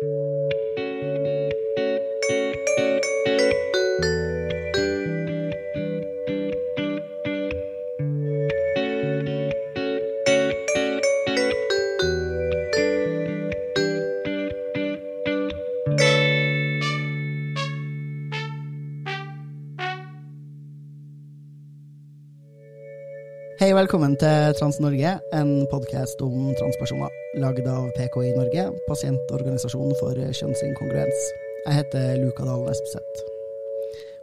Hei, velkommen til Trans-Norge, en podkast om transpersoner. Lagd av PKI Norge, pasientorganisasjonen for kjønnsinkongruens. Jeg heter Luka Dalen Espeseth.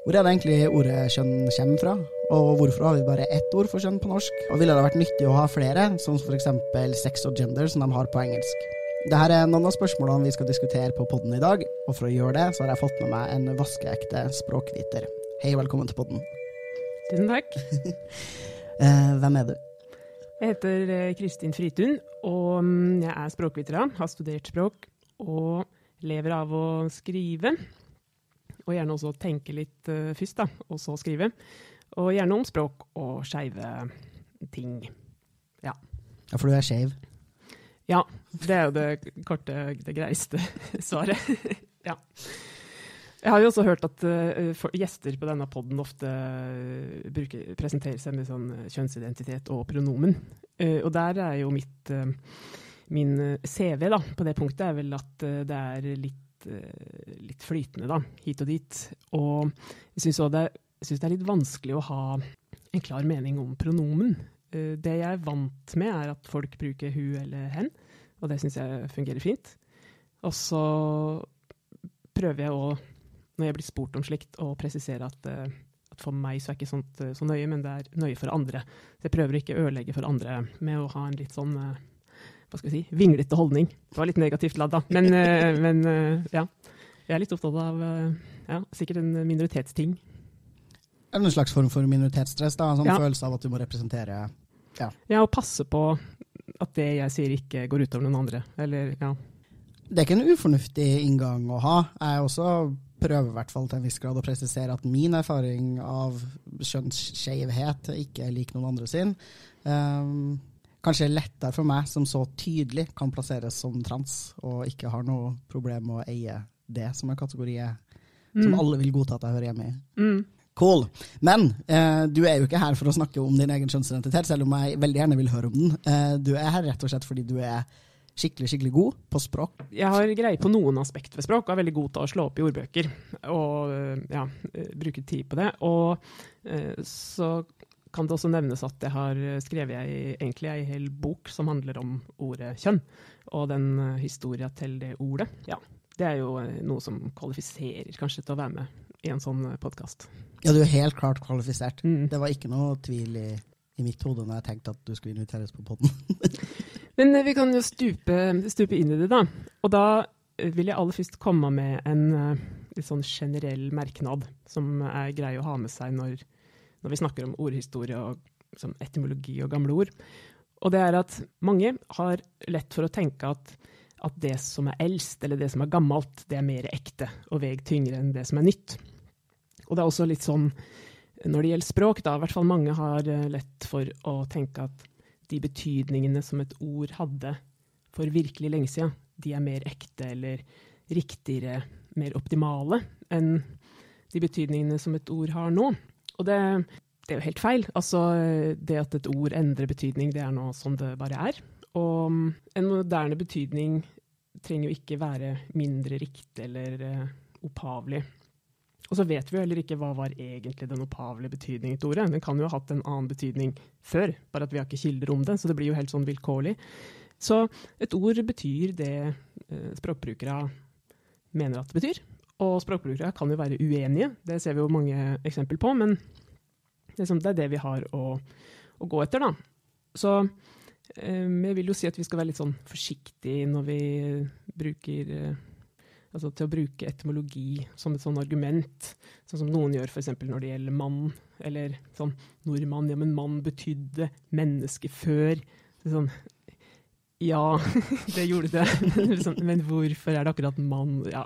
Hvor er det egentlig ordet kjønn kommer fra? Og hvorfor har vi bare ett ord for kjønn på norsk? Og ville det vært nyttig å ha flere, som f.eks. sex og gender, som de har på engelsk? Dette er noen av spørsmålene vi skal diskutere på podden i dag, og for å gjøre det, så har jeg fått med meg en vaskeekte språkviter. Hei, velkommen til podden. Tusen takk. Eh, hvem er du? Jeg heter eh, Kristin Fritun, og jeg er språkviter. Har studert språk og lever av å skrive. Og gjerne også tenke litt uh, først, da, og så skrive. Og gjerne om språk og skeive ting. Ja. Ja, for du er skeiv. Ja. Det er jo det korte, det greiste svaret. ja. Jeg har jo også hørt at uh, for, gjester på denne poden ofte uh, bruker, presenterer seg med sånn kjønnsidentitet og pronomen. Uh, og der er jo mitt min CV da, på det punktet er vel at det er litt, litt, flytende, da, hit og dit. Og jeg syns det, det, er litt vanskelig å ha en klar mening om pronomen. det jeg er vant med, er at folk bruker hun eller hen, og det syns jeg fungerer fint. Og så prøver jeg å når jeg blir spurt om slikt, å presisere at, uh, at, for meg så er ikke sånt uh, så nøye, men det er nøye for andre. Så jeg prøver ikke å ødelegge for andre med å ha en litt sånn uh, hva skal vi si, vinglete holdning. Det var litt negativt ladd, da. Men, men ja. Jeg er litt opptatt av ja, sikkert en minoritetsting. En slags form for minoritetsstress? da? En sånn ja. følelse av at du må representere Ja, ja og passe på at det jeg sier ikke går utover noen andre. Eller, ja. Det er ikke en ufornuftig inngang å ha. Jeg er også prøver i hvert fall til en viss grad å presisere at min erfaring av kjønnsskeivhet ikke er lik noen andre sin. Um, kanskje lettere for meg, som så tydelig kan plasseres som trans, og ikke har noe problem med å eie det som en kategori mm. som alle vil godta at jeg hører hjemme i. Mm. Cool. Men eh, du er jo ikke her for å snakke om din egen kjønnsidentitet, selv om jeg veldig gjerne vil høre om den. Eh, du er her rett og slett fordi du er skikkelig skikkelig god på språk? Jeg har greie på noen aspekt ved språk, og er veldig god til å slå opp i ordbøker og eh, ja, eh, bruke tid på det. Og eh, så kan det også nevnes at jeg har skrevet jeg, egentlig ei hel bok som handler om ordet kjønn, og den historia til det ordet. Ja, det er jo noe som kvalifiserer kanskje til å være med i en sånn podkast. Ja, du er helt klart kvalifisert. Mm. Det var ikke noe tvil i, i mitt hode når jeg tenkte at du skulle inviteres på poden. Men eh, vi kan jo stupe, stupe, inn i det, da. Og da eh, vil jeg aller først komme med en uh, litt sånn generell merknad som er grei å ha med seg når, når vi snakker om ordhistorie og som etymologi og gamle ord. Og det er at mange har lett for å tenke at, at det som er eldst, eller det som er gammelt, det er mer ekte og veier tyngre enn det som er nytt. Og det er også litt sånn når det gjelder språk, da, i hvert fall mange har lett for å tenke at de betydningene som et ord hadde for virkelig lenge siden, de er mer ekte eller riktigere, mer optimale enn de betydningene som et ord har nå. Og det, det er jo helt feil. Altså, det at et ord endrer betydning, det er nå sånn det bare er. Og en moderne betydning trenger jo ikke være mindre riktig eller uh, opphavlig og så vet vi jo heller ikke hva var egentlig den opphavlige betydningen til ordet. Den kan jo ha hatt en annen betydning før, bare at vi har ikke kilder om det. Så det blir jo helt sånn vilkårlig. Så et ord betyr det eh, språkbrukere mener at det betyr. Og språkbrukere kan jo være uenige, det ser vi jo mange eksempel på. Men det er det vi har å, å gå etter, da. Så eh, jeg vil jo si at vi skal være litt sånn forsiktige når vi bruker eh, altså til å bruke etymologi som et sånn argument, sånn som noen gjør f.eks. når det gjelder mann, eller sånn nordmann, ja, men mann betydde menneske før. Sånn, ja, det gjorde det, sånn, men hvorfor er det akkurat mann? Ja,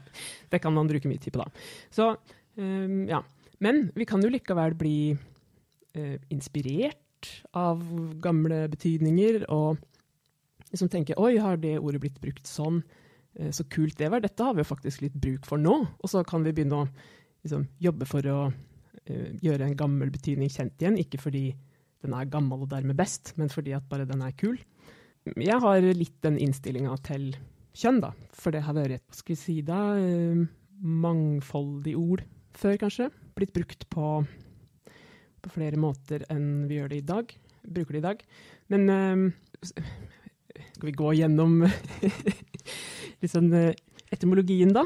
det kan man bruke mye tid på, da. Så, um, ja. Men vi kan jo likevel bli uh, inspirert av gamle betydninger, og liksom tenke oi, har det ordet blitt brukt sånn? Eh, så kult det var. Dette har vi jo faktisk litt bruk for nå. Og så kan vi begynne å liksom, jobbe for å uh, gjøre en gammel betydning kjent igjen. Ikke fordi den er gammel og dermed best, men fordi at bare den er kul. Jeg har litt den innstillinga til kjønn, da. For det har vært et skal si da, uh, mangfoldig ord før, kanskje. Blitt brukt på, på flere måter enn vi gjør det i dag. Bruker det i dag. Men uh, skal vi gå gjennom liksom, etymologien, da?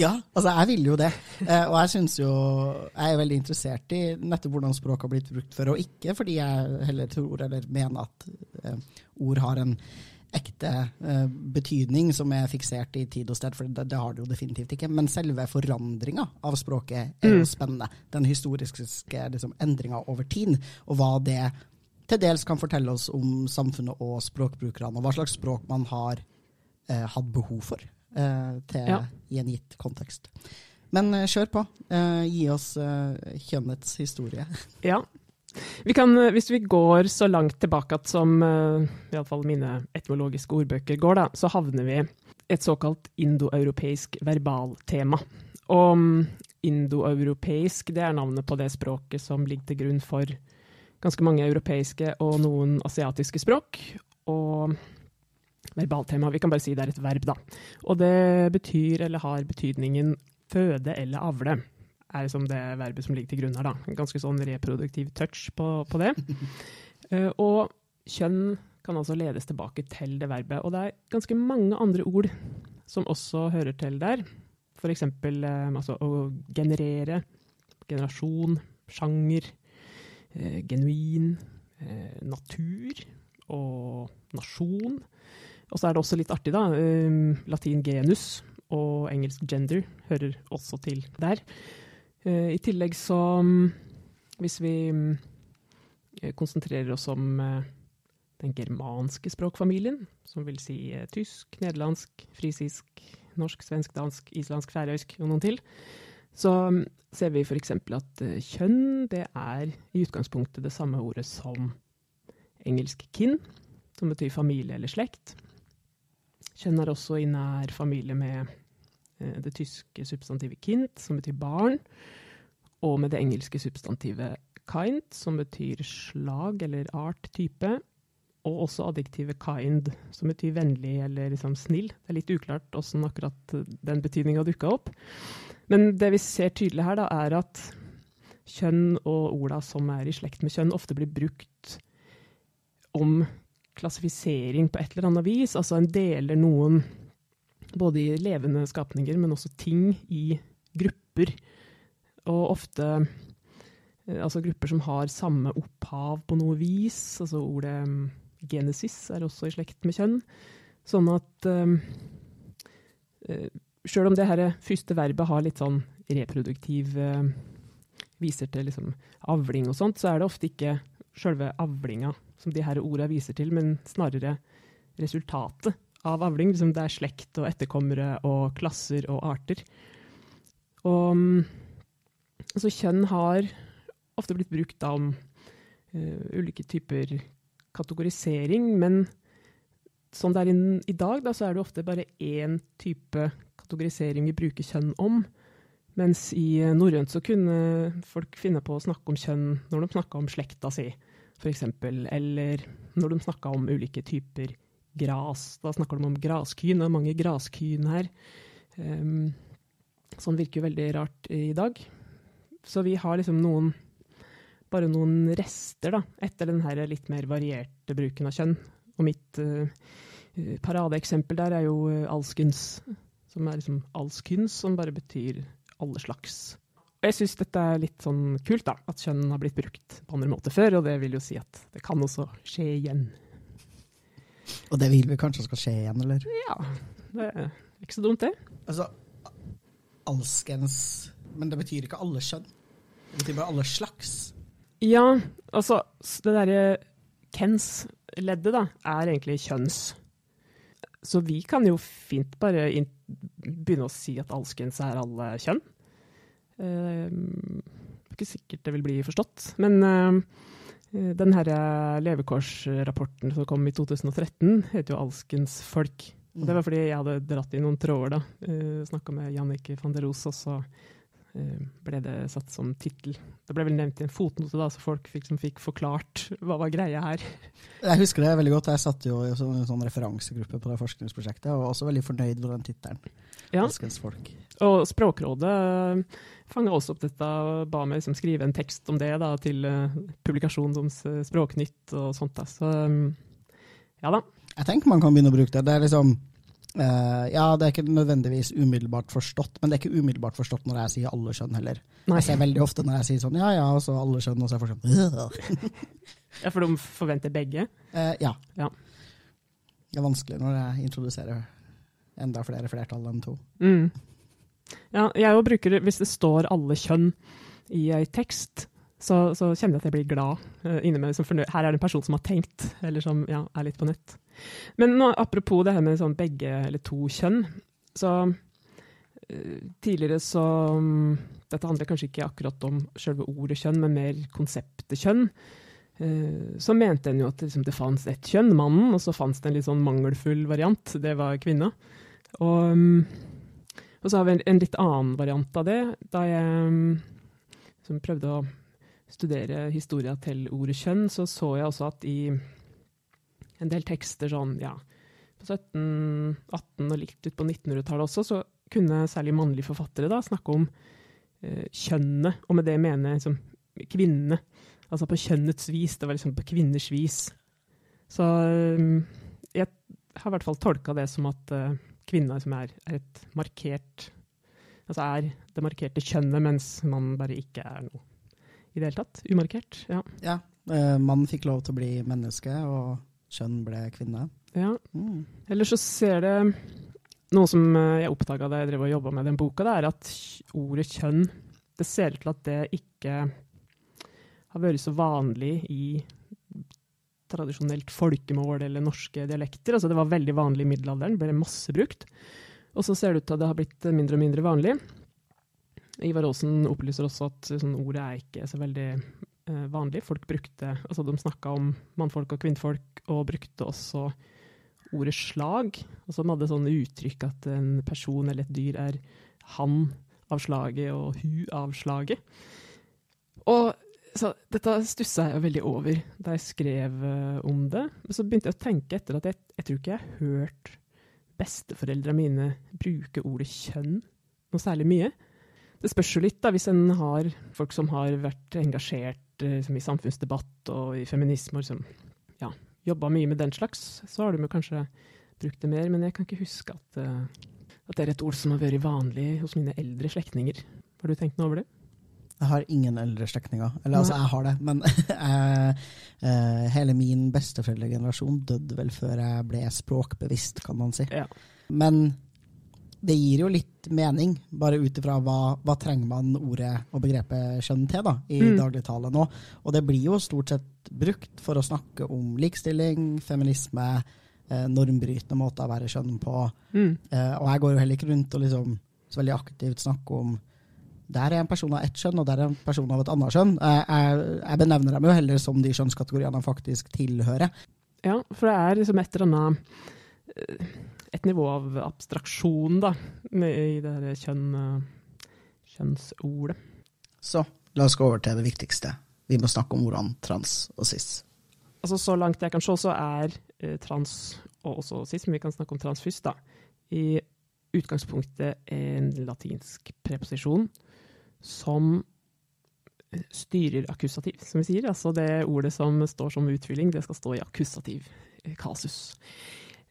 Ja, altså jeg vil jo det. Eh, og jeg syns jo Jeg er veldig interessert i nettopp hvordan språk har blitt brukt før og ikke, fordi jeg heller tror eller mener at eh, ord har en ekte eh, betydning som er fiksert i tid og sted, for det, det har det jo definitivt ikke. Men selve forandringa av språket er jo mm. spennende. Den historiske liksom, endringa over tid, og hva det til dels kan fortelle oss om samfunnet og språkbrukerne, og hva slags språk man har eh, hadde behov for eh, til, ja. i en gitt kontekst. Men eh, kjør på. Eh, gi oss kjønnets historie. Ja. Vi kan, hvis vi går så langt tilbake at som iallfall mine etymologiske ordbøker går, da, så havner vi et såkalt indoeuropeisk verbaltema. Og mm, indoeuropeisk det er navnet på det språket som ligger til grunn for ganske mange europeiske og noen asiatiske språk. Og verbaltema, vi kan bare si det er et verb, da. Og det betyr, eller har betydningen, føde eller avle. Er liksom det verbet som ligger til grunn her, da. En ganske sånn reproduktiv touch på, på det. Uh, og kjønn kan altså ledes tilbake til det verbet. Og det er ganske mange andre ord som også hører til der. For eksempel um, altså, å generere, generasjon, sjanger, Eh, genuin eh, natur og nasjon. Og så er det også litt artig, da. Eh, latin genus og engelsk gender hører også til der. I tillegg så Hvis vi konsentrerer oss om den germanske språkfamilien, som vil si tysk, nederlandsk, frisisk, norsk, svensk, dansk, islandsk, færøysk og noen til, så ser vi f.eks. at eh, kjønn det er i utgangspunktet det samme ordet som engelsk kin, som betyr familie eller slekt. Kjønn er også i nær familie med eh, det tyske substantivet kind, som betyr barn, og med det engelske substantivet kind, som betyr slag eller art, type, og også adjektivet kind, som betyr vennlig eller liksom snill. Det er litt uklart åssen akkurat den betydninga dukka opp. Men det vi ser tydelig her, da, er at kjønn og orda som er i slekt med kjønn, ofte blir brukt om klassifisering på et eller annet vis. Altså en deler noen både i levende skapninger, men også ting i grupper. Og ofte eh, altså grupper som har samme opphav på noe vis. Altså ordet mm, genesis er også i slekt med kjønn. Sånn at um, Sjøl om det her første verbet har litt sånn reproduktiv Viser til liksom avling og sånt, så er det ofte ikke sjølve avlinga som de her orda viser til, men snarere resultatet av avling. Liksom det er slekt og etterkommere og klasser og arter. Og altså kjønn har ofte blitt brukt da om uh, ulike typer kategorisering, men sånn det er i dag, da, så er det ofte bare én type kategorisering vi bruker kjønn om. Mens i norrønt så kunne folk finne på å snakke om kjønn når de snakka om slekta si, f.eks. Eller når de snakka om ulike typer gras. Da snakker de om graskyn. Det er mange graskyn her. Um, sånn virker veldig rart i dag. Så vi har liksom noen bare noen rester da, etter den litt mer varierte bruken av kjønn. Og mitt uh, paradeeksempel der er jo alskyns, som er liksom alskyns, som bare betyr alle slags. Og jeg syns dette er litt sånn kult, da, at kjønn har blitt brukt på andre måter før, og det vil jo si at det kan også skje igjen. Og det vil vi kanskje skal skje igjen, eller? Ja, det er ikke så dumt, det. Altså, alskens Men det betyr ikke alle kjønn? Det betyr bare alle slags? Ja, altså det derre Kens-leddet, da, er egentlig kjønns. Så vi kan jo fint bare begynne å si at alskens er alle kjønn. Det Uh, ikke sikkert det vil bli forstått. Men uh, den her levekårsrapporten som kom i 2013, heter jo 'Alskens folk'. Og det var fordi jeg hadde dratt i noen tråder, da. Snakka med Jannicke van der Roos, og så ble det satt som tittel. Det ble vel nevnt i en fotnote, da, så folk fikk, som fikk forklart hva var greia her. Jeg husker det veldig godt. Jeg satt jo i en sånn referansegruppe på det forskningsprosjektet, og var også veldig fornøyd med den tittelen. Ja. Og Språkrådet uh, fanga også opp dette og ba meg liksom, skrive en tekst om det da, til publikasjonen deres Språknytt og sånt. Da. Så um, ja da. Jeg tenker man kan begynne å bruke det. Det er liksom uh, Ja, det er ikke nødvendigvis umiddelbart forstått, men det er ikke umiddelbart forstått når jeg sier alle kjønn heller. Nei. Jeg ser veldig ofte når jeg sier sånn ja ja, og så alle kjønn, og så er folk sånn Ja, for de forventer begge? Uh, ja. ja. Det er vanskelig når jeg introduserer enda flere flertall enn to. Mm. Ja, jeg bruker hvis det står alle kjønn i ei tekst så, så, kjenner jeg at jeg blir glad uh, inni meg. Her er det en person som har tenkt, eller som ja, er litt på nett. Men nå, apropos det her med sånn begge eller to kjønn. Så uh, tidligere så um, Dette handler kanskje ikke akkurat om selve ordet kjønn, men mer konseptet kjønn. Uh, så mente en jo at liksom, det fantes ett kjønn, mannen, og så fantes det en litt sånn mangelfull variant. Det var kvinna. Og, um, og så har vi en, en, litt annen variant av det, da jeg um, prøvde å studere historia til ordet kjønn, så så jeg også at i en del tekster sånn, ja, på 17, 18 og litt ut på 1900-tallet også, så kunne særlig mannlige forfattere da snakke om eh, kjønnet, og med det mener jeg liksom, kvinnene. Altså på kjønnets vis, det var liksom på kvinners vis. Så um, jeg har i hvert fall tolka det som at uh, kvinna liksom er, er, et markert Altså er det markerte kjønnet, mens man bare ikke er noe i det hele tatt. Umarkert. Ja. ja uh, mann fikk lov til å bli menneske, og kjønn ble kvinne. Ja. Mm. Eller så ser det Noe som eh, jeg oppdaga da jeg drev og jobba med den boka, det er at ordet kjønn Det ser ut til at det ikke har vært så vanlig i tradisjonelt folkemål eller norske dialekter. Altså det var veldig vanlig i middelalderen, ble masse brukt. Og så ser det ut til at det har blitt mindre og mindre vanlig. Ivar Aasen opplyser også at sånn, ordet er ikke så veldig eh, vanlig. Folk brukte, altså De snakka om mannfolk og kvinnfolk, og brukte også ordet slag. Altså De hadde sånn uttrykk at en person eller et dyr er han av slaget og hu av slaget. Og så Dette stussa jeg veldig over da jeg skrev uh, om det. Men så begynte jeg å tenke etter at jeg, jeg tror ikke jeg har hørt besteforeldra mine bruke ordet kjønn noe særlig mye. Det spørs jo litt, da, hvis en har folk som har vært engasjert liksom, i samfunnsdebatt og i feminisme, og liksom, ja, jobba mye med den slags, så har de kanskje brukt det mer. Men jeg kan ikke huske at, uh, at det er et ord som har vært vanlig hos mine eldre slektninger. Har du tenkt noe over det? Jeg har ingen eldre slektninger. Eller altså, jeg har det, men jeg, uh, hele min besteforeldregenerasjon døde vel før jeg ble språkbevisst, kan man si. Ja. Men det gir jo litt mening, bare ut ifra hva, hva, trenger man ordet og begrepet kjønn til da, i mm. dagligtale nå. Og det blir jo stort sett brukt for å snakke om likestilling, feminisme, eh, normbrytende måter å være kjønn på. Mm. Eh, og jeg går jo heller ikke rundt og liksom så veldig aktivt snakker om der er en person av ett kjønn, og der er en person av et annet kjønn. Jeg, jeg, jeg benevner dem jo heller som de kjønnskategoriene de faktisk tilhører. Ja, for det er liksom et eller annet eh, et nivå av abstraksjon da, i det her kjønn, kjønnsordet. Så la oss gå over til det viktigste. Vi må snakke om ordene trans og cis. Altså, så langt jeg kan se, så er eh, trans og også cis, men vi kan snakke om trans først, da, i utgangspunktet en latinsk preposisjon som eh, styrer akkusativ, som vi sier. Altså det ordet som står som utfylling, det skal stå i akkusativ kasus.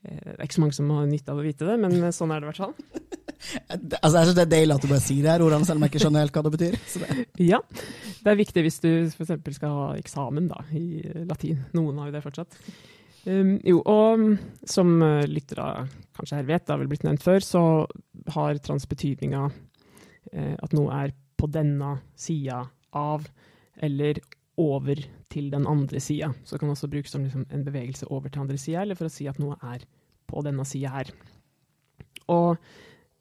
Eh, det er ikke så mange som har nytte av å vite det, men eh, sånn er det i hvert fall. altså, jeg synes Det er deilig at du bare sier det her ordene, selv om jeg ikke skjønner helt hva det betyr. Det. Ja, det er viktig hvis du f.eks. skal ha eksamen da, i eh, latin. Noen har jo det fortsatt. Um, jo, og mm, som lyttere kanskje her vet, det har vel blitt nevnt før, så har transbetydninga eh, at noe er på denne sida av, eller over til den andre sida. Så det kan også brukes som liksom en bevegelse over til andre sida, eller for å si at noe er på denne sida her. Og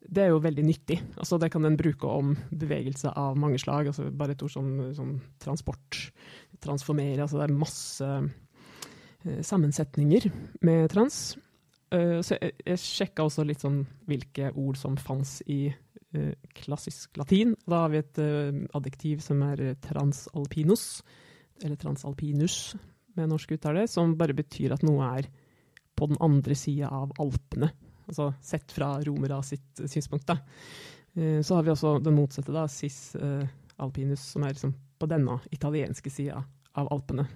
det er jo veldig nyttig. Altså, det kan en bruke om bevegelse av mange slag. Altså, bare et ord som, som transport, transformere. Altså, det er masse eh, sammensetninger med trans. eh, så jeg, jeg sjekka også litt sånn hvilke ord som fantes i eh, klassisk latin. Da har vi et adjektiv som er transalpinus, eller transalpinus med norsk uttale, som bare betyr at noe er på den andre sida av Alpene. Altså sett fra romera sitt synspunkt. da. Eh, Så har vi også den motsatte, da, cis eh, alpinus, som er liksom på denne italienske sida av Alpene.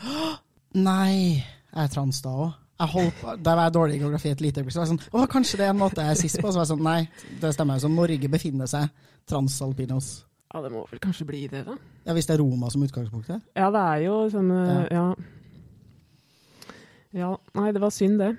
Nei, jeg er trans da òg. Der var jeg dårlig i geografi et lite øyeblikk. Var sånn, kanskje det er en måte jeg er sist på? Så var jeg sånn, nei, det stemmer jo Norge befinner seg transalpinos. Ja, det må vel kanskje bli det, da? Ja, Hvis det er Roma som utgangspunkt her? Ja, det er jo sånn ja. ja. ja. Nei, det var synd, det.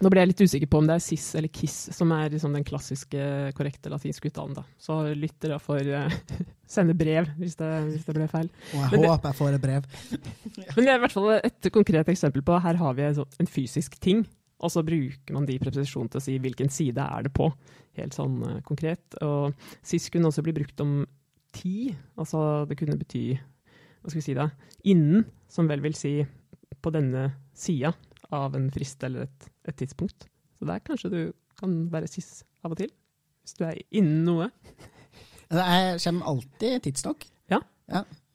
Nå ble jeg litt usikker på om det er cis eller kiss som er liksom den klassiske, korrekte latinske uttalen. da. Så lytter jeg får uh, sende brev hvis det, hvis det ble feil. Og jeg Men det- håper jeg får et brev. Men det er i hvert fall et konkret eksempel på her har vi en sånn- fysisk ting, og så bruker man de preposisjonene til å si hvilken side er det på, helt sånn uh, konkret. Og SIS kunne også bli brukt om tid, altså det kunne bety, hva skal vi si da, innen, som vel vil si på denne sida av en frist eller et, et tidspunkt. Så der kanskje du kan være siss av og til, hvis du er innen noe. Det kommer alltid tidsnok. Ja.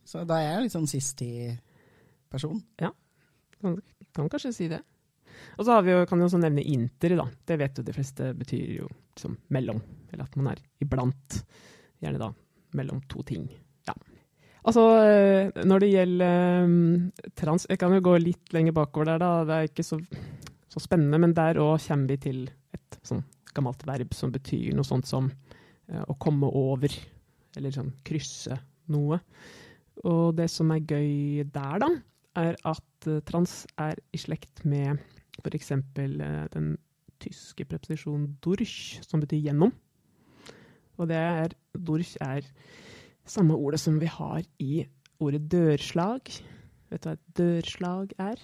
Så da er jeg litt sånn sist-i-person. Kan, kan kanskje si det. Og så har vi jo, kan vi også nevne inter, da. Det vet jo de fleste betyr jo liksom mellom, eller at man er iblant. Gjerne da mellom to ting. Ja. Altså, eh, når det gjelder eh, trans Jeg kan jo gå litt lenger bakover der, da. Det er ikke så, så spennende, men der òg kommer vi til et sånn gammelt verb som betyr noe sånt som eh, å komme over, eller sånn krysse noe. Og det som er gøy der, da, er at trans er i slekt med f.eks. Den tyske preposisjonen durch, som betyr gjennom. Og det er Durch er samme ordet som vi har i ordet dørslag. Vet du hva et dørslag er?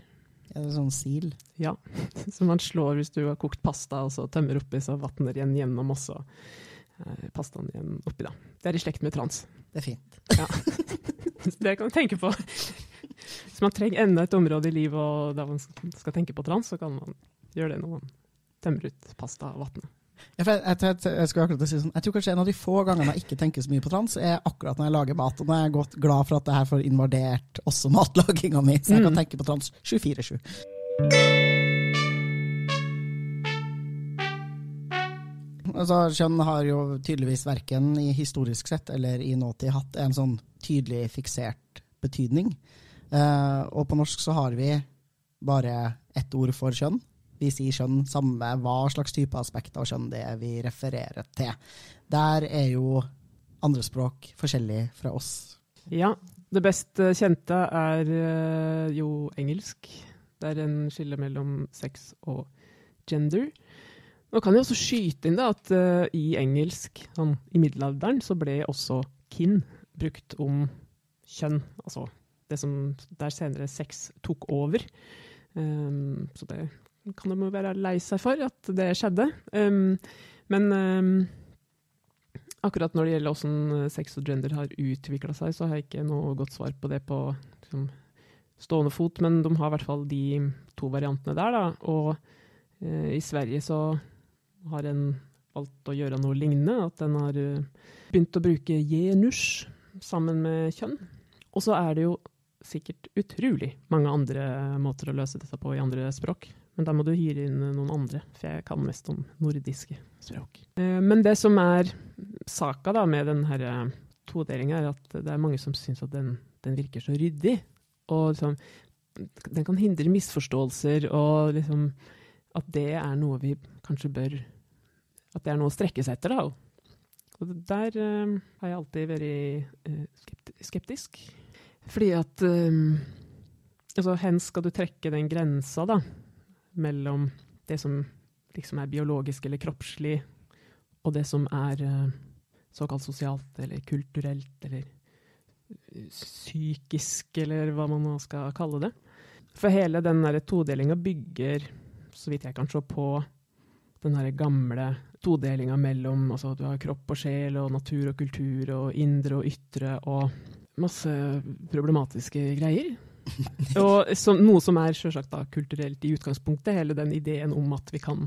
Er det sånn sil? Ja, som man slår hvis du har kokt pasta, og så tømmer oppi, så vatner igjen gjennom, også eh, pastaen igjen oppi, da. Det er i slekt med trans. Det er fint. Ja. Det kan du tenke på. Hvis man trenger enda et område i livet og der man skal tenke på trans, så kan man gjøre det når man tømmer ut pasta og vannet. Jeg, jeg, jeg, jeg, skulle akkurat si sånn, jeg tror kanskje en av de få gangene jeg ikke tenker så mye på trans, er akkurat når jeg lager mat. Og nå er jeg godt glad for at det her får invadert også matlaginga mi, så jeg kan Mm. tenke på trans 24-7. Altså, kjønn har jo tydeligvis verken i historisk sett eller i nåtid hatt en sånn tydelig fiksert betydning. Eh, og på norsk så har vi bare ett ord for kjønn. Vi sier kjønn samme hva slags type aspekter av kjønn det er vi refererer til. Der er jo andre språk forskjellig fra oss. Ja, det best kjente er eh, jo engelsk. Det er en skille mellom sex og gender. Nå kan jeg også skyte inn da, at uh, i engelsk, sånn, i middelalderen, så ble også kin brukt om kjønn. Altså det som der senere sex tok over. Um, så det kan de være lei seg for at det skjedde. Um, men um, akkurat når det gjelder hvordan sex og gender har utvikla seg, så har jeg ikke noe godt svar på det på liksom, stående fot, men de har i hvert fall de to variantene der, da. Og uh, i Sverige så har en valgt å gjøre noe lignende, at en har uh, begynt å bruke genus sammen med kjønn. Og så er det jo sikkert utrolig mange andre måter å løse dette på i andre språk. Men da må du hyre inn noen andre, for jeg kan mest om nordiske språk. Eh, Men det som er saka da med denne her eh, todelinga, er at det er mange som syns at den, den virker så ryddig. Og liksom, den kan hindre misforståelser, og liksom at det er noe vi kanskje bør At det er noe å strekke seg etter, da. Og der uh, har jeg alltid vært uh, skeptisk. Fordi at eh, Altså, hen skal du trekke den grensa, da, mellom det som liksom er biologisk eller kroppslig, og det som er eh, såkalt sosialt eller kulturelt eller eh, psykisk, eller hva man nå skal kalle det. For hele den todelinga bygger, så vidt jeg kan se, på den gamle todelinga mellom altså du har kropp og sjel og natur og kultur og indre og ytre og masse problematiske greier. Og så, noe som er sjølsagt kulturelt i utgangspunktet, hele den ideen om at vi kan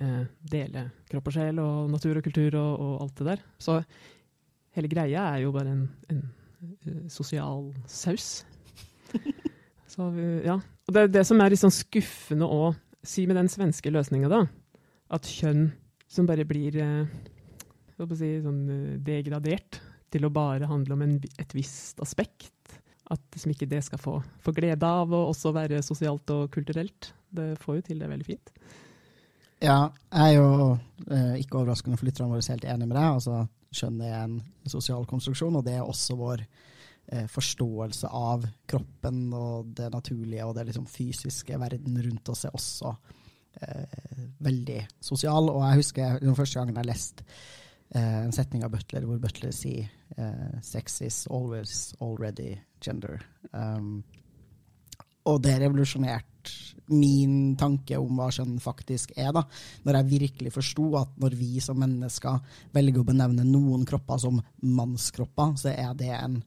eh, dele kropp og sjel og natur og kultur og, og, alt det der. Så hele greia er jo bare en, en uh, sosial saus. Så, ja. Og det er det som er litt sånn skuffende å si med den svenske løsninga, da. At kjønn som bare blir eh, si, sånn, eh, degradert til å bare handle om en, et visst aspekt. At liksom ikke det skal få, få glede av å også være sosialt og kulturelt. Det får jo til det veldig fint. Ja, jeg er jo eh, ikke overraskende for lytterne våre helt enig med deg. altså Kjønn er en sosial konstruksjon, og det er også vår eh, forståelse av kroppen og det naturlige og det liksom fysiske verden rundt oss er også eh, veldig sosial. Og jeg husker den første gangen jeg leste en setning av Butler hvor Butler sier eh, 'sex is always already gender'. Um, og det revolusjonerte min tanke om hva kjønn faktisk er, da. Når jeg virkelig forsto at når vi som mennesker velger å benevne noen kropper som mannskropper, så er det en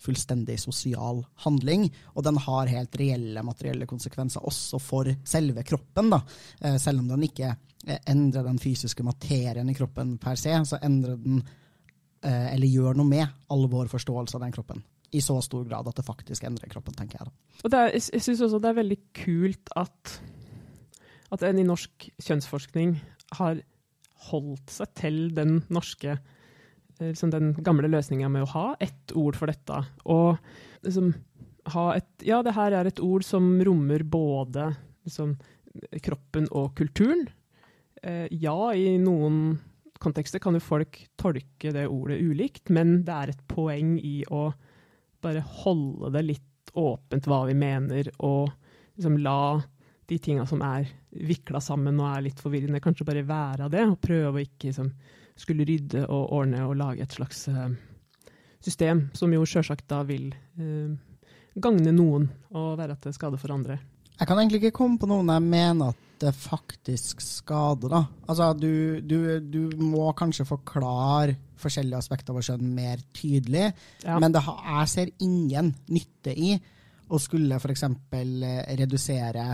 fullstendig sosial handling, og den har helt reelle materielle konsekvenser også for selve kroppen. da. Eh, selv om den ikke endrer den fysiske materien i kroppen per se, så endrer den, eh, eller gjør noe med, all vår forståelse av den kroppen. I så stor grad at det faktisk endrer kroppen, tenker jeg. da. Er, jeg syns også det er veldig kult at, at en i norsk kjønnsforskning har holdt seg til den norske Eh, liksom den gamle løsninga med å ha ett ord for dette. Og liksom ha et Ja, det her er et ord som rommer både liksom, kroppen og kulturen. Eh, ja, i noen kontekster kan jo folk tolke det ordet ulikt, men det er et poeng i å bare holde det litt åpent hva vi mener, og liksom la de tinga som er vikla sammen og er litt forvirrende, kanskje bare være av det, og prøve å ikke liksom skulle rydde og ordne og lage et slags uh, system, som jo sjølsagt da vil uh, gagne noen og være til skade for andre. Jeg kan egentlig ikke komme på noen jeg mener at det faktisk skader. da. Altså, du, du, du må kanskje forklare forskjellige aspekter av kjønn mer tydelig, ja. men har, jeg ser ingen nytte i å skulle f.eks. Eh, redusere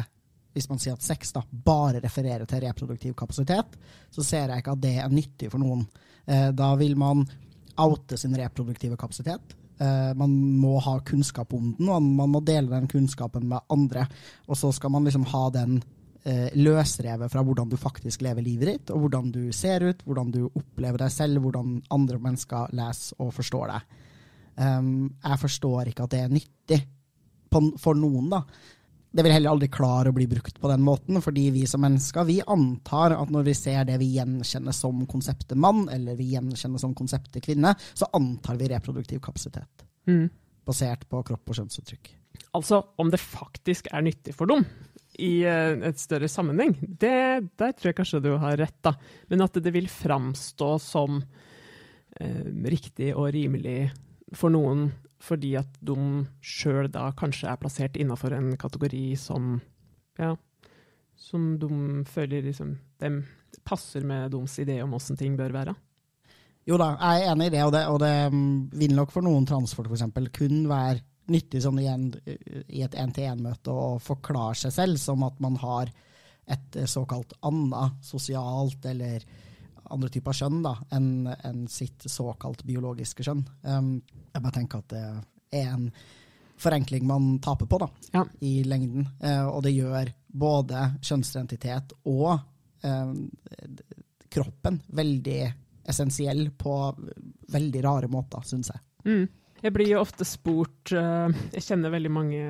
hvis man sier at sex da, bare refererer til reproduktiv kapasitet, så ser jeg ikke at det er nyttig for noen. Eh, da vil man oute sin reproduktive kapasitet. Eh, man må ha kunnskap om den, og man må dele den kunnskapen med andre. Og så skal man liksom ha den eh, løsrevet fra hvordan du faktisk lever livet ditt, og hvordan du ser ut, hvordan du opplever deg selv, hvordan andre mennesker leser og forstår deg. Um, jeg forstår ikke at det er nyttig for noen, da det vil heller aldri klare å bli brukt på den måten, fordi vi som mennesker vi antar at når vi ser det vi gjenkjenner som konseptet mann, eller vi gjenkjenner som konseptet kvinne, så antar vi reproduktiv kapasitet. Mm. Basert på kropp og kjønnsuttrykk. Altså om det faktisk er nyttig for dem i uh, et større sammenheng, det, der tror jeg kanskje du har rett, da. Men at det vil framstå som eh, riktig og rimelig for noen fordi at de sjøl da kanskje er plassert innafor en kategori som ja, som de føler liksom dem passer med deres idé om åssen ting bør være. Jo da, jeg er enig i det, og det, og det mm, vil nok for noen transport f.eks. kun være nyttig sånn igjen, i et én-til-én-møte å forklare seg selv som at man har et såkalt annet sosialt eller andre typer kjønn da, enn en sitt såkalt biologiske kjønn. Um, jeg bare tenker at det er en forenkling man taper på da, ja. i lengden. Uh, og det gjør både kjønnsidentitet og uh, kroppen veldig essensiell på veldig rare måter, syns jeg. Mm. Jeg blir jo ofte spurt uh, Jeg kjenner veldig mange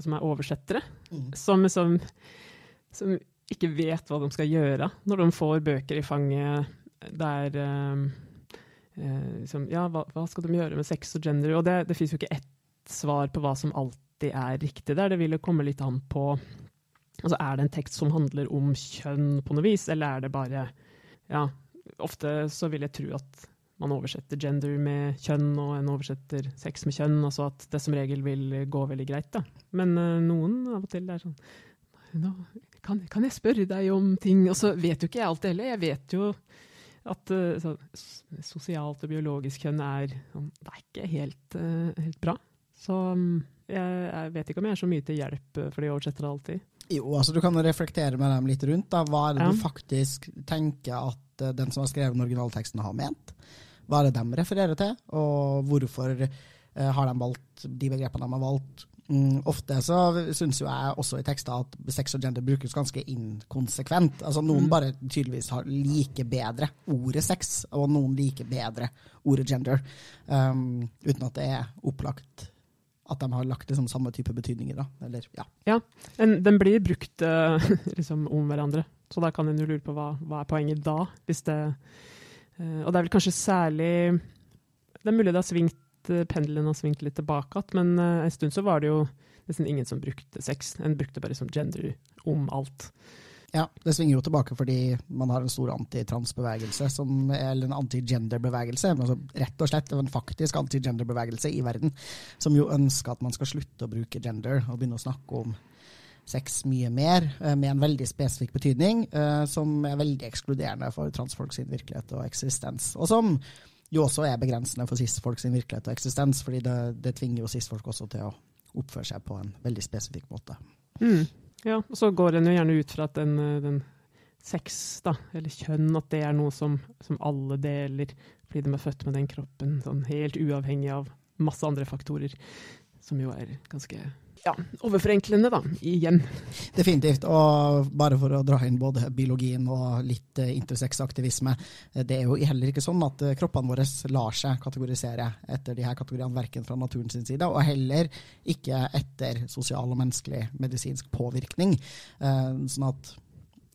som er oversettere, mm. som, som, som ikke vet hva de skal gjøre når de får bøker i fanget der er eh, liksom, Ja, hva, hva, skal de gjøre med sex og gender? Og det, det fins jo ikke ett svar på hva som alltid er riktig der. Det vil jo komme litt an på Altså, er det en tekst som handler om kjønn på noe vis, eller er det bare Ja, ofte så vil jeg tro at man oversetter gender med kjønn, og en oversetter sex med kjønn. Altså at det som regel vil gå veldig greit, da. Men uh, noen av og til er sånn nå, kan, kan, jeg spørre deg om ting? Og så vet jo ikke jeg alt det heller. Jeg vet jo at uh, så, sosialt og biologisk kjønn er, sånn, det er ikke helt, uh, helt, bra. Så mm, jeg, jeg vet ikke om jeg er så mye til hjelp eh, for de oversettere alltid. Jo, altså du kan reflektere med dem litt rundt. da. Hva er det Ja. du faktisk tenker at eh, den som har skrevet den originalteksten har ment? Hva er det de refererer til, og hvorfor eh, har de valgt de begrepene de har valgt? Mm, ofte så syns jo jeg også i tekster at sex og gender brukes ganske inkonsekvent. Altså Noen Mm. bare tydeligvis har like bedre ordet sex, og noen liker bedre ordet gender. Um, uten at det er opplagt at de har lagt liksom samme type betydninger. da. Eller, ja. Den, den blir brukt uh, liksom om hverandre, så da kan en jo lure på hva, hva er poenget da. Hvis det, uh, og det er vel kanskje særlig Det er mulig det har svingt, eh, pendelen har svingt litt tilbake igjen, men uh, en stund så var det jo nesten ingen som brukte sex. En brukte bare som gender om alt. Ja, det svinger jo tilbake fordi man har en stor antitransbevegelse, eller en anti-gender-bevegelse. Altså rett og slett en faktisk anti-gender-bevegelse i verden, som jo ønsker at man skal slutte å bruke gender og begynne å snakke om sex mye mer, eh, med en veldig spesifikk betydning, som er veldig ekskluderende for transfolk sin virkelighet og eksistens. Og som jo også er begrensende for cis-folk sin virkelighet og eksistens, fordi det, det tvinger jo cis-folk også til å oppføre seg på en veldig spesifikk måte. Mm. Ja, og så går en jo gjerne ut fra at den, eh, den sex, da, eller kjønn, at det er noe som, som alle deler, fordi de er født med den kroppen, sånn helt uavhengig av masse andre faktorer, som jo er ganske ja, overforenklende, da, igjen. Definitivt. Og bare for å dra inn både biologien og litt intersexaktivisme. eh, det er jo heller ikke sånn at eh, kroppene våre lar seg kategorisere etter de her kategoriene, verken fra naturen sin side, og heller ikke etter sosial og menneskelig medisinsk påvirkning. Eh, Sånn at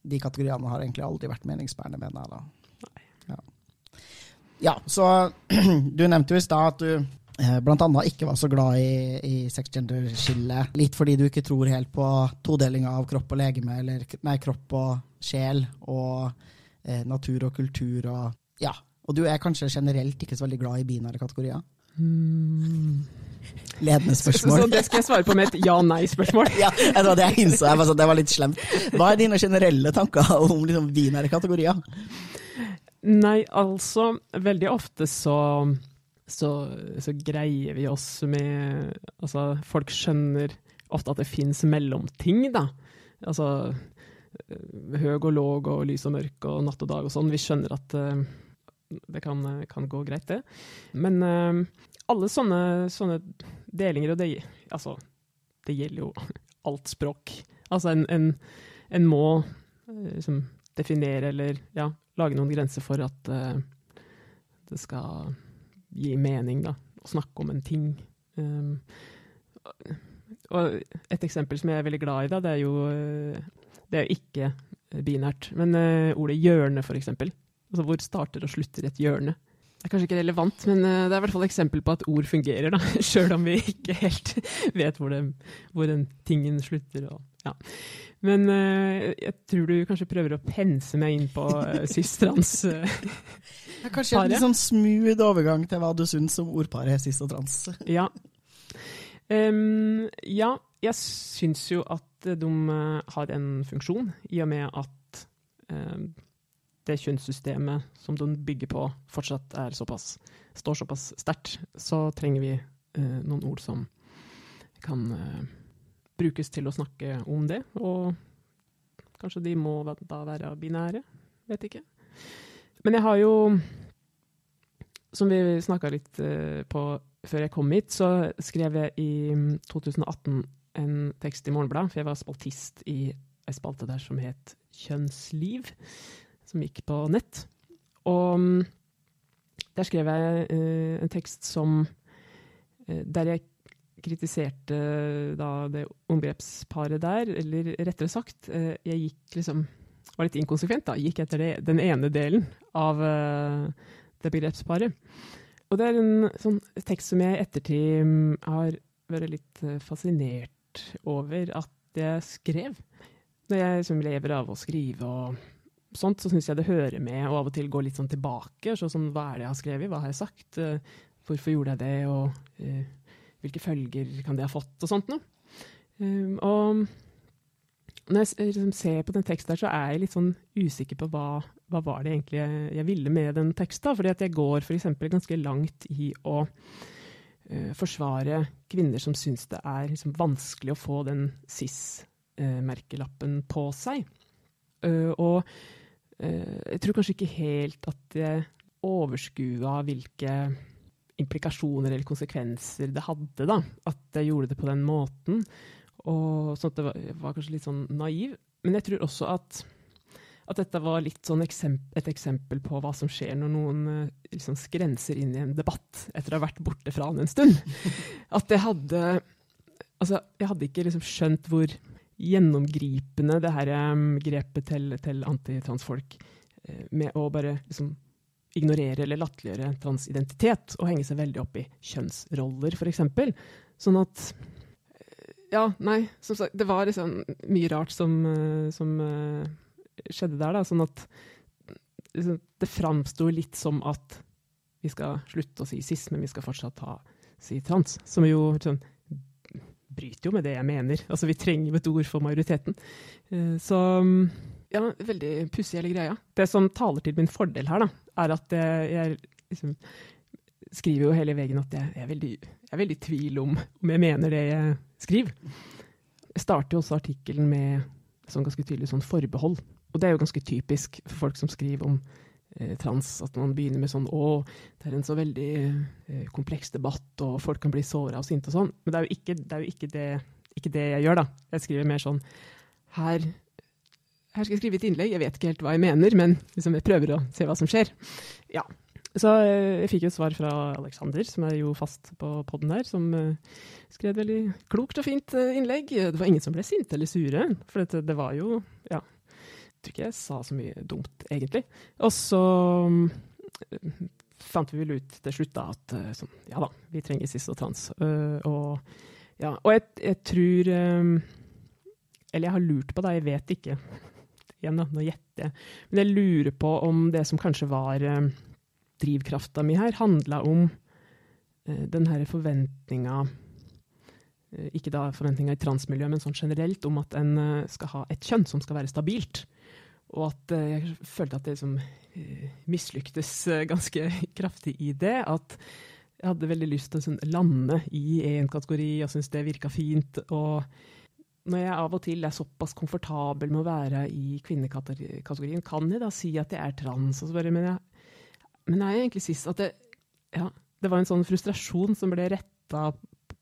de kategoriene har egentlig aldri vært meningsbærende, mener jeg da. Ja. ja, så du nevnte jo i stad at du eh, blant annet ikke var så glad i, i sex-gender-skillet. Litt fordi du ikke tror helt på todelinga av kropp og legeme, eller nei, kropp og sjel, og eh, natur og kultur og Ja. Og du er kanskje generelt ikke så veldig glad i binære kategorier? Ledende Så, spørsmål. så det skal jeg svare på med et ja-nei-spørsmål. ja, det var det jeg innså. Jeg var sånn, det var litt slemt. Hva er dine generelle tanker om liksom, binære kategorier? Nei, altså, veldig ofte så, så, så greier vi oss med Altså, folk skjønner ofte at det fins mellomting, da. Altså eh, høg og låg og lys og mørk og natt og dag og sånn. Vi skjønner at uh, det kan, kan gå greit, det. Men uh, alle sånne, sånne delinger, og det, altså, det gjelder jo alt språk. Altså, en, en, en må uh, liksom definere eller ja, lage noen grenser for at eh, det skal gi mening, da. Å snakke om en ting. Um, og et eksempel som jeg er veldig glad i, da, det er jo eh, Det er ikke binært, men uh, ordet hjørne, for eksempel. Altså hvor starter og slutter et hjørne. Det er kanskje ikke relevant, men eh, det er i hvert fall eksempel på at ord fungerer, da. Sjøl om vi ikke helt vet hvor, det, hvor den tingen slutter. Og, ja. Men uh, jeg tror du kanskje prøver å pense meg inn på uh, cis-trans. Det Ja, kanskje en litt sånn smooth overgang til hva du syns om ordparet sist og trans. Ja. Um, ja, jeg syns jo at de har en funksjon, i og med at det kjønnssystemet som den bygger på, fortsatt såpass, står såpass sterkt. Så trenger vi eh, noen ord som kan eh, brukes til å snakke om det. Og kanskje de må da være binære, vet ikke. Men jeg har jo som vi snakka litt eh, på før jeg kom hit, så skrev jeg i mm, 2018 en tekst i Morgenbladet, for jeg var spaltist i ei spalte der som het Kjønnsliv, som gikk på nett. Og mm, der skrev jeg eh, en tekst som eh, Der jeg kritiserte da det omgrepsparet der, eller rettere sagt, eh, jeg gikk liksom Var litt inkonsekvent, da. Gikk etter det, den ene delen av eh, det begrepsparet. Og det er en sånn tekst som jeg i ettertid mm, har vært litt eh, fascinert over at jeg skrev. Når jeg liksom lever av å skrive og sånt, så syns jeg det hører med å av og til gå litt sånn tilbake. Sånn som hva er det jeg har skrevet, hva har jeg sagt, eh, hvorfor gjorde jeg det, og uh, hvilke følger kan det ha fått, og sånt noe. Um, og når jeg liksom ser på den teksten, her, så er jeg litt sånn usikker på hva, hva var det egentlig jeg ville med den teksten. Fordi at jeg går f.eks. ganske langt i å uh, forsvare kvinner som syns det er liksom, vanskelig å få den cis-merkelappen på seg. Uh, og jeg tror kanskje ikke helt at jeg overskua hvilke implikasjoner eller konsekvenser det hadde, da, at jeg gjorde det på den måten. Og sånn at det var, var kanskje litt sånn naiv. Men jeg tror også at at dette var litt sånn eksempel, et eksempel på hva som skjer når noen liksom skrenser inn i en debatt etter å ha vært borte fra den en stund. At jeg hadde Altså, jeg hadde ikke liksom skjønt hvor gjennomgripende det her grepet til, til antitransfolk uh, med å bare liksom ignorere eller latterliggjøre transidentitet og henge seg veldig opp i kjønnsroller, f.eks. Sånn at Ja, nei, som sagt, det var liksom mye rart som, som skjedde der. Da, sånn at liksom, det framsto litt som at vi skal slutte å si cis, men vi skal fortsatt ha, si trans. Som jo sånn, bryter jo med det jeg mener. Altså, vi trenger et ord for majoriteten. Eh, så ja, veldig pussig hele greia. Det som taler til min fordel her, da, er at jeg liksom, skriver jo hele veien at jeg, er veldig, jeg er veldig i tvil om om jeg mener det jeg skriver. Jeg starter jo også artikkelen med sånn ganske tydelig sånn forbehold. Og det er jo ganske typisk for folk som skriver om trans, at man begynner med sånn å, det er en så veldig eh, kompleks debatt, og folk kan bli såra og sinte og sånn. Men det er jo, ikke, det, er jo ikke, det, ikke, det, jeg gjør, da. Jeg skriver mer sånn her, her skal jeg skrive et innlegg, jeg vet ikke helt hva jeg mener, men liksom jeg prøver å se hva som skjer. Ja. Så eh, jeg fikk jo et svar fra Aleksander, som er jo fast på poden her, som skrev et veldig klokt og fint innlegg. Det var ingen som ble sinte eller sure, for det, det var jo ja, tror ikke jeg sa så mye dumt, egentlig. Og så uh, fant vi vel ut til slutt da at uh, sånn, ja da, vi trenger cis og trans. Uh, og, ja, og jeg, jeg tror Eller jeg har lurt på det, jeg vet ikke. Igjen, da, nå gjetter jeg. Men jeg lurer på om det som kanskje var drivkrafta mi her, handla om den her forventninga ikke da forventninga i transmiljøet, men sånn generelt, om at en skal ha et kjønn som skal være stabilt. Og at eh, jeg følte at jeg liksom eh, mislyktes eh, ganske kraftig i det. At jeg hadde veldig lyst til å sånn, lande i én kategori og syntes det virka fint. Og når jeg av og til er såpass komfortabel med å være i kvinnekategorien, kan jeg da si at jeg er trans? Og så bare, men, jeg, men jeg er egentlig sist at det, ja, det var en sånn frustrasjon som ble retta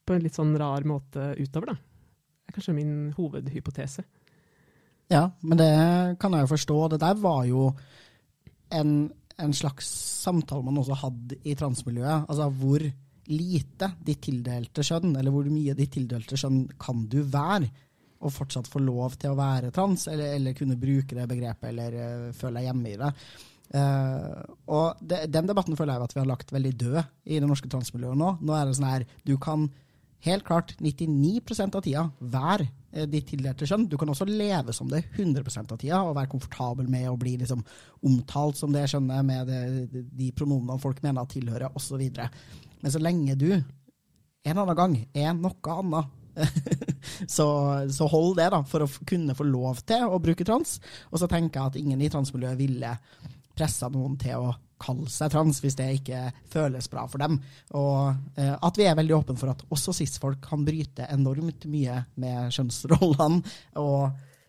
på en litt sånn rar måte utover, da. Det er kanskje min hovedhypotese. Ja, men det kan jeg jo forstå. Det der var jo en, en slags samtale man også hadde i transmiljøet. Altså hvor lite de tildelte kjønn, eller hvor mye de tildelte kjønn kan du være, og fortsatt få lov til å være trans, eller, eller kunne bruke det begrepet, eller uh, føle deg hjemme i det. Uh, og det, Den debatten føler jeg at vi har lagt veldig død i det norske transmiljøet nå. Nå er det sånn her, Du kan helt klart 99% av tida være ditt tildelte kjønn. Du kan også leve som det 100% av tida og være komfortabel med å bli liksom omtalt som det skjønnet med det, de pronomene folk mener at tilhører, osv. Men så lenge du en eller annen gang er noe annet, så, så, hold det, da, for å kunne få lov til å bruke trans. Og så tenker jeg at ingen i transmiljøet ville pressa noen til å kalle seg trans hvis det ikke føles bra for dem. Og eh, at vi er veldig åpne for at også cis-folk kan bryte enormt mye med kjønnsrollene og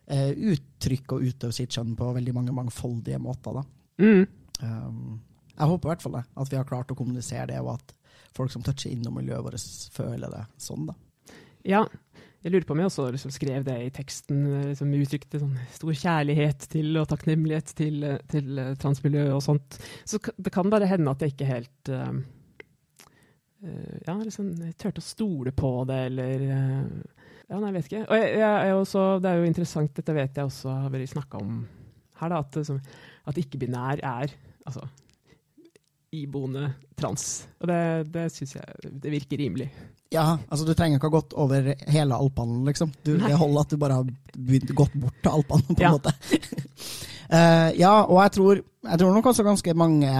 eh, uttrykke og utøve sitt kjønn på veldig mange mangfoldige måter. Mm. Um, jeg håper i hvert fall det, at vi har klart å kommunisere det, og at folk som toucher innom miljøet vårt, føler det sånn. da. Ja, jeg lurer på om jeg også liksom skrev det i teksten, liksom uttrykte sånn stor kjærlighet til og takknemlighet til, til transmiljøet og sånt. Så det kan bare hende at jeg ikke helt uh, Ja, liksom turte å stole på det, eller uh, Ja, nei, jeg vet ikke. Og jeg, jeg også, det er jo interessant, dette vet jeg også har vært snakka om her, da, at, at ikke-binær er altså iboende trans. Og det, det syns jeg det virker rimelig. Ja, altså du trenger ikke ha gått over hele Alpene, liksom. Du, det holder at du bare har begynt, gått bort til Alpene, på en ja. måte. uh, ja, og jeg tror, jeg tror, nok også ganske mange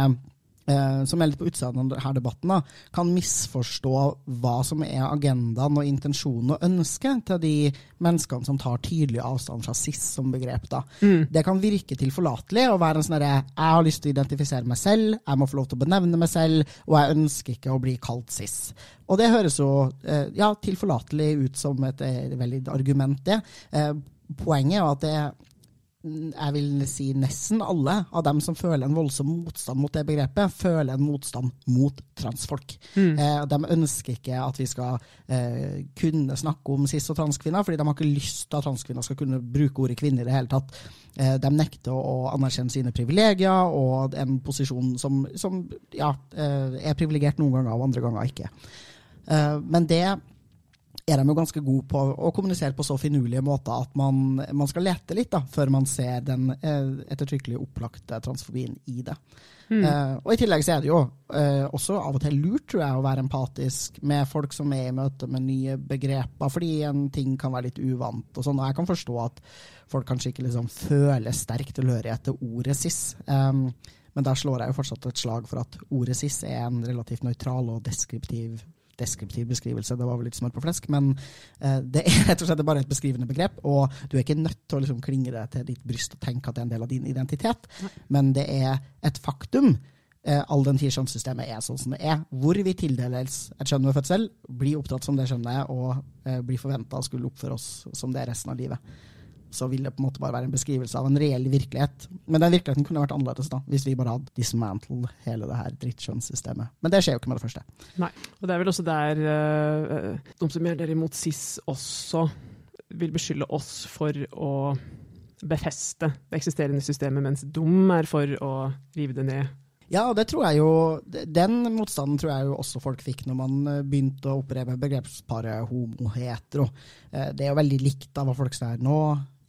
som er litt på utsiden av denne debatten, da, kan misforstå hva som er agendaen og intensjonen og ønsket til de menneskene som tar tydelig avstand fra cis som begrep. da. Mm. Det kan virke tilforlatelig å være en sånn derre Jeg har lyst til å identifisere meg selv, jeg må få lov til å benevne meg selv, og jeg ønsker ikke å bli kalt cis. Og det høres jo eh, ja, tilforlatelig ut som et et veldig argument, det. Eh, poenget er at det jeg vil si nesten alle av dem som føler en voldsom motstand mot det begrepet, føler en motstand mot transfolk. Mm. Eh, de ønsker ikke at vi skal eh, kunne snakke om cis- og transkvinner, fordi de har ikke lyst til at transkvinner skal kunne bruke ordet kvinne i det hele tatt. Eh, de nekter å anerkjenne sine privilegier og en posisjon som, som ja, eh, er privilegert noen ganger og andre ganger ikke. Eh, men det er de jo ganske gode på å kommunisere på så finurlige måter at man, man skal lete litt da, før man ser den eh, ettertrykkelig opplagte transfobien i det. Mm. Eh, og I tillegg så er det jo eh, også av og til lurt tror jeg, å være empatisk med folk som er i møte med nye begreper, fordi en ting kan være litt uvant. og sånn, og Jeg kan forstå at folk kanskje ikke liksom føler sterk tilhørighet til ordet cis. Um, men der slår jeg jo fortsatt et slag for at ordet cis er en relativt nøytral og deskriptiv deskriptiv beskrivelse, det var vel litt smør på flesk, men eh, det er rett og slett bare et beskrivende begrep, og du er ikke nødt til å liksom klinge det til ditt bryst og tenke at det er en del av din identitet, men det er et faktum, eh, all den tid kjønnssystemet er sånn som det er, hvor vi tildeles et kjønn ved fødsel, blir oppdratt som det kjønnet, og eh, blir forventa å skulle oppføre oss som det resten av livet. Så vil det på en måte bare være en beskrivelse av en reell virkelighet. Men den virkeligheten kunne vært annerledes da, hvis vi bare hadde dismantled hele det her drittkjønnssystemet. Men det skjer jo ikke med det første. Nei. Og det er vel også der uh, de som gjelder imot SIS også vil beskylde oss for å befeste det eksisterende systemet, mens de er for å rive det ned. Ja, det tror jeg jo, den motstanden tror jeg jo også folk fikk når man eh, begynte å operere med begrepsparet homo-hetero. Eh, Det er jo veldig likt av hva folk sier nå.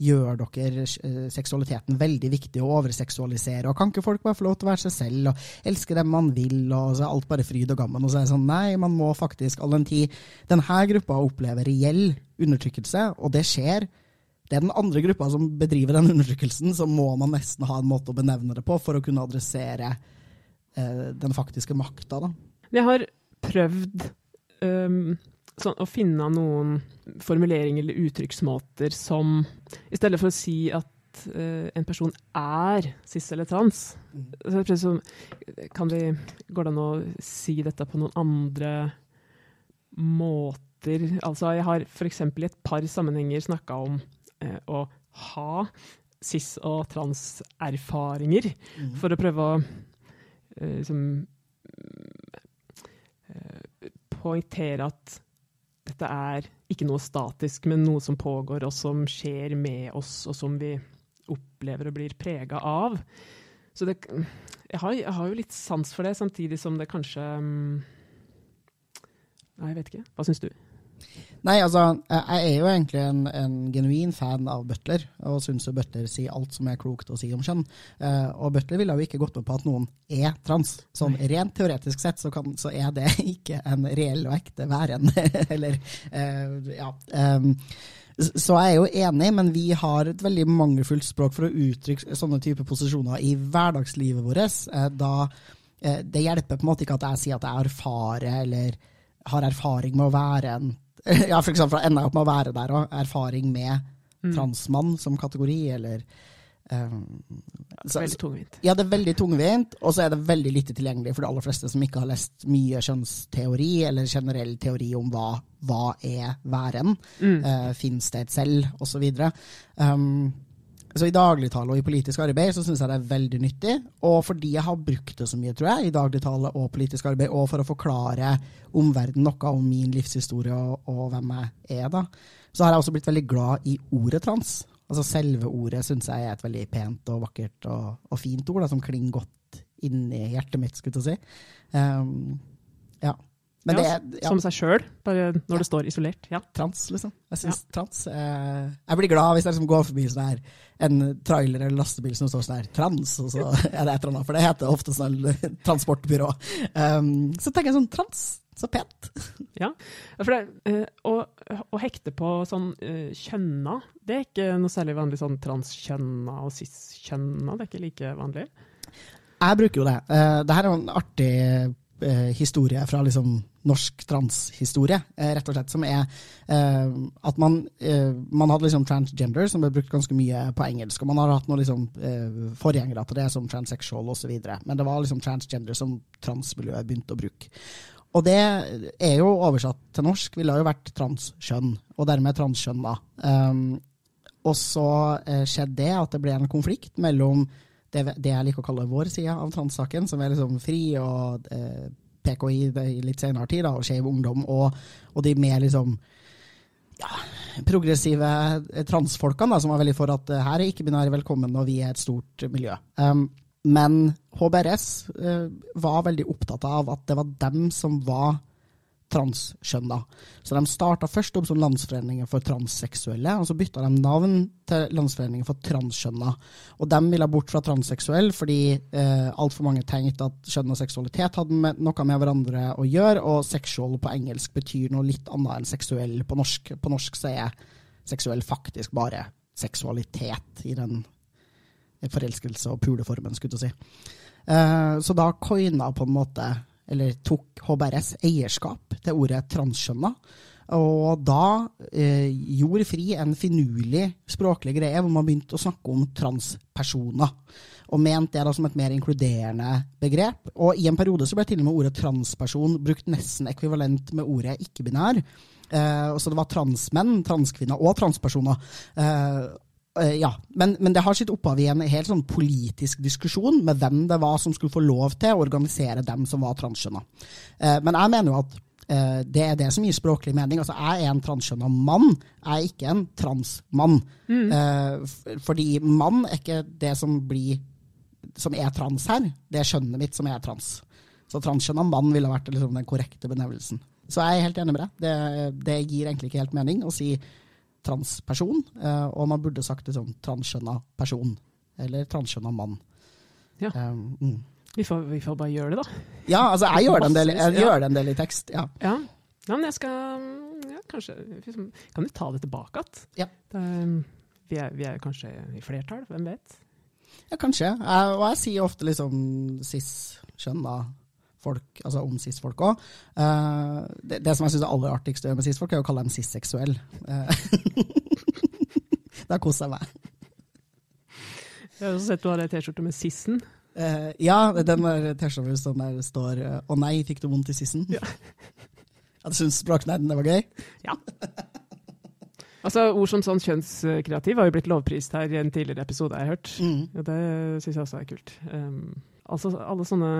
Gjør dere eh, seksualiteten veldig viktig å overseksualisere? Og kan ikke folk bare få lov til å være seg selv og elske dem man vil, og så er alt bare fryd og gammen? Og så er det sånn, nei, man må faktisk all den tid denne gruppa opplever reell undertrykkelse, og det skjer. Det er den andre gruppa som bedriver den undertrykkelsen, så må man nesten ha en måte å benevne det på for å kunne adressere eh, den faktiske makta, da. Jeg har prøvd um, sånn, å finne noen formuleringer eller uttrykksmåter som I stedet for å si at uh, en person er cis eller trans, så jeg sånn, kan vi, går det an å si dette på noen andre måter? Altså, jeg har f.eks. i et par sammenhenger snakka om uh, å ha cis- og trans-erfaringer, Mm. for å prøve å uh, liksom poengtere at dette er ikke noe statisk, men noe som pågår, og som skjer med oss, og som vi opplever og blir prega av. Så det, jeg, har, jeg har jo litt sans for det, samtidig som det kanskje mm, Nei, jeg vet ikke. Hva syns du? Nei, altså, jeg er jo egentlig en, en genuin fan av Butler, og syns Butler sier alt som er klokt å si om kjønn. Eh, og Butler ville jo ikke gått med på at noen er trans. Sånn rent teoretisk sett så, kan, så er det ikke en reell og ekte væren. Eller, eh, ja. Um, så jeg er jo enig, men vi har et veldig mangelfullt språk for å uttrykke sånne typer posisjoner i hverdagslivet vårt. Eh, da det hjelper på en måte ikke at jeg sier at jeg erfarer eller har erfaring med å være en Ja, for eksempel ender jeg opp med å være der og erfaring med Mm. transmann som kategori, eller um, så, Veldig tungvint. Ja, det er veldig tungvint, og så er det veldig lite tilgjengelig for de aller fleste som ikke har lest mye kjønnsteori, eller generell teori om hva, hva er væren, Mm. uh, fins det et selv, osv. Um, så I dagligtale og i politisk arbeid så syns jeg det er veldig nyttig. Og fordi jeg har brukt det så mye, tror jeg, i dagligtale og politisk arbeid, og for å forklare omverdenen noe om min livshistorie og, og hvem jeg er, da, så har jeg også blitt veldig glad i ordet trans. Altså Selve ordet syns jeg er et veldig pent og vakkert og, og fint ord, da, som klinger godt inni hjertet mitt, skulle jeg si. Um, ja. Men Ja, det ja, Som seg sjøl, bare når Ja. det står isolert. Ja. trans, liksom. Jeg syns trans eh, Jeg blir glad hvis jeg liksom går forbi sånn her, en trailer eller lastebil som står sånn her 'trans', og så er det et eller annet, for det heter ofte sånn transportbyrå. Um, så tenker jeg sånn Trans, så pent. Ja, for det, eh, å, å hekte på sånn eh, kjønna, det er ikke noe særlig vanlig sånn transkjønna og cis-kjønna, det er ikke like vanlig. Jeg bruker jo det. Uh, det her er en artig historie fra liksom norsk transhistorie, uh, rett og slett, som er at man, man hadde liksom transgender, som ble brukt ganske mye på engelsk, og man har hatt noen liksom, forgjengere til det, som transsexual osv., men det var liksom transgender som transmiljøet begynte å bruke. Og det er jo oversatt til norsk, ville jo vært transkjønn, og dermed transkjønn, da. Um, og så eh, skjedde det at det ble en konflikt mellom det, det, jeg liker å kalle vår side av transsaken, som er liksom fri og eh, PKI i litt senere tid, da, og Skeiv Ungdom, og, og, de mer liksom ja, progressive eh, transfolkene, da, som var veldig for at eh, her er ikke-binære velkommen, og vi er et stort miljø. Um, men HBRS uh, var veldig opptatt av at det var dem som var transskjønna. Så de starta først opp som Landsforeningen for transseksuelle, og så bytta de navn til Landsforeningen for transkjønna. Og de ville bort fra transseksuell fordi eh, altfor mange tenkte at kjønn og seksualitet hadde med, noe med hverandre å gjøre, og sexual på engelsk betyr noe litt annet enn seksuell på norsk. På norsk så er seksuell faktisk bare seksualitet i den forelskelse- og puleformen, skulle du si. Eh, så da coina på en måte, eller tok HBRS eierskap til ordet transkjønna. Og da eh, gjorde FRI en finurlig språklig greie hvor man begynte å snakke om transpersoner. Og mente det da som et mer inkluderende begrep. Og i en periode så ble til og med ordet transperson brukt nesten ekvivalent med ordet ikke-binær. Eh, så det var transmenn, transkvinner og transpersoner. Eh, ja, men, men, det har sitt opphav i en helt sånn politisk diskusjon med hvem det var som skulle få lov til å organisere dem som var transkjønna. Uh, men jeg mener jo at uh, det er det som gir språklig mening. Altså, Jeg er en transkjønna mann, jeg er ikke en transmann. Mm. fordi mann er ikke det som blir som er trans her, det er skjønnet mitt som er trans. Så transkjønna mann ville vært liksom, den korrekte benevnelsen. Så jeg er helt enig med deg. Det, det gir egentlig ikke helt mening å si transperson, eh, og man burde sagt sånn transkjønna person. Eller transkjønna mann. Ja. Um, mm. vi, får, vi, får, bare gjøre det, da. Ja, altså jeg gjør det en del, det en del i tekst. ja. ja. Ja, men jeg skal ja, Kanskje liksom, Kan vi ta det tilbake igjen? Ja. Vi, vi, er kanskje i flertall, hvem vet? Ja, kanskje. Jeg, og jeg sier ofte liksom cis-kjønn, da folk, altså om cis-folk òg. Uh, eh, det, det, som jeg syns er aller artigst med cis-folk, er å kalle dem cis-seksuell. Uh, da koser jeg meg. Jeg har også sett du har ei T-skjorte med sissen. Uh, ja, den T-skjorta som der står 'Å nei, fikk du vondt i sissen'? Ja. Jeg syns språknerden det var gøy. Ja. Altså, Ord som sånn kjønnskreativ har jo blitt lovprist her i en tidligere episode jeg har hørt. Mm. Ja, det syns jeg også er kult. Um, altså, alle sånne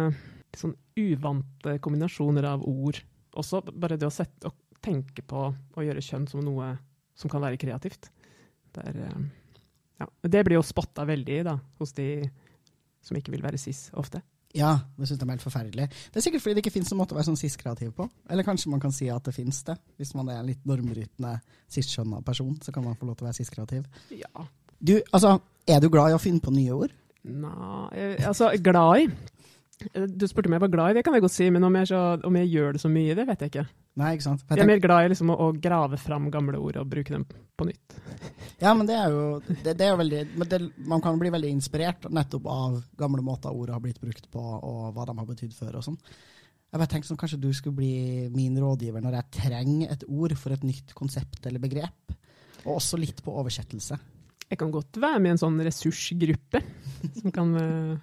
sånn uvante kombinasjoner av ord. Også bare det å sette og tenke på å gjøre kjønn som noe som kan være kreativt. Det, er, eh, ja. det blir jo spotta veldig da, hos de som ikke vil være cis ofte. Ja, det syns de er helt forferdelig. Det er sikkert fordi det ikke finnes noen måte å være sånn cis-kreativ på. Eller kanskje man kan si at det finnes det. Hvis man er en litt normbrytende cis-skjønna person, så kan man få lov til å være cis-kreativ. Ja. Du, altså, er du glad i å finne på nye ord? Nei, altså glad i du spurte om jeg var glad i det, kan jeg godt si, men om jeg, så, om jeg gjør det så mye, det vet jeg ikke. Nei, ikke sant? Jeg, jeg er mer glad i liksom å, å, grave fram gamle ord og bruke dem på nytt. Ja, men det er jo, det, det er veldig det, Man kan bli veldig inspirert nettopp av gamle måter ordet har blitt brukt på, og hva de har betydd før og sånn. Jeg bare tenkte sånn, Kanskje du skulle bli min rådgiver når jeg trenger et ord for et nytt konsept eller begrep? Og også litt på oversettelse. Jeg kan godt være med i en sånn ressursgruppe som kan uh,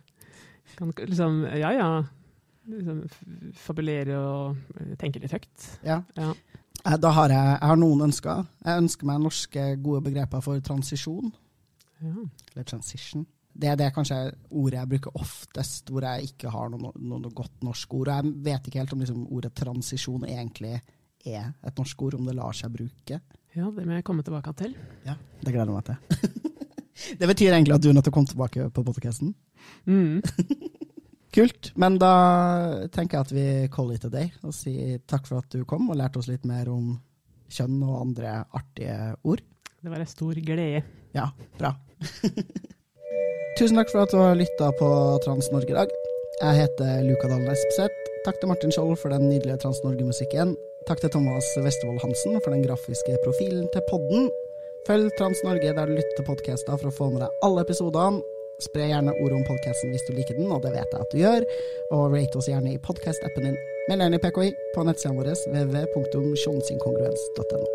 kan liksom, ja ja, liksom fabulere og eh, tenke litt høyt. Ja. ja. Eh, da har jeg, jeg har noen ønsker. Jeg ønsker meg norske gode begreper for transisjon. Ja. Eller transition. Det er kanskje ordet jeg bruker oftest, hvor jeg ikke har noe, noe, noe godt norsk ord. Og jeg vet ikke helt om liksom, ordet transisjon egentlig er et norsk ord, om det lar seg bruke. Ja, det må jeg komme tilbake til. Ja, Det gleder jeg meg til. det betyr egentlig at du er nødt til å komme tilbake på podkasten? Mm. Kult. Men da tenker jeg at vi call it a day og sier takk for at du kom og lærte oss litt mer om kjønn og andre artige ord. Det var en stor glede. Ja, bra. Tusen takk for at du har lytta på Trans-Norge i dag. Jeg heter Luka Dalen Espeseth. Takk til Martin Skjold for den nydelige Trans-Norge-musikken. Takk til Thomas Westervold Hansen for den grafiske profilen til podden. Følg Trans-Norge der du lytter til podkaster for å få med deg alle episodene. Spre gjerne ordet om podkasten hvis du liker den, og det vet jeg at du gjør. Og rate oss gjerne i podkast-appen din. Meld gjerne i PKI på nettsidene våre www.sjonsinkongruens.no.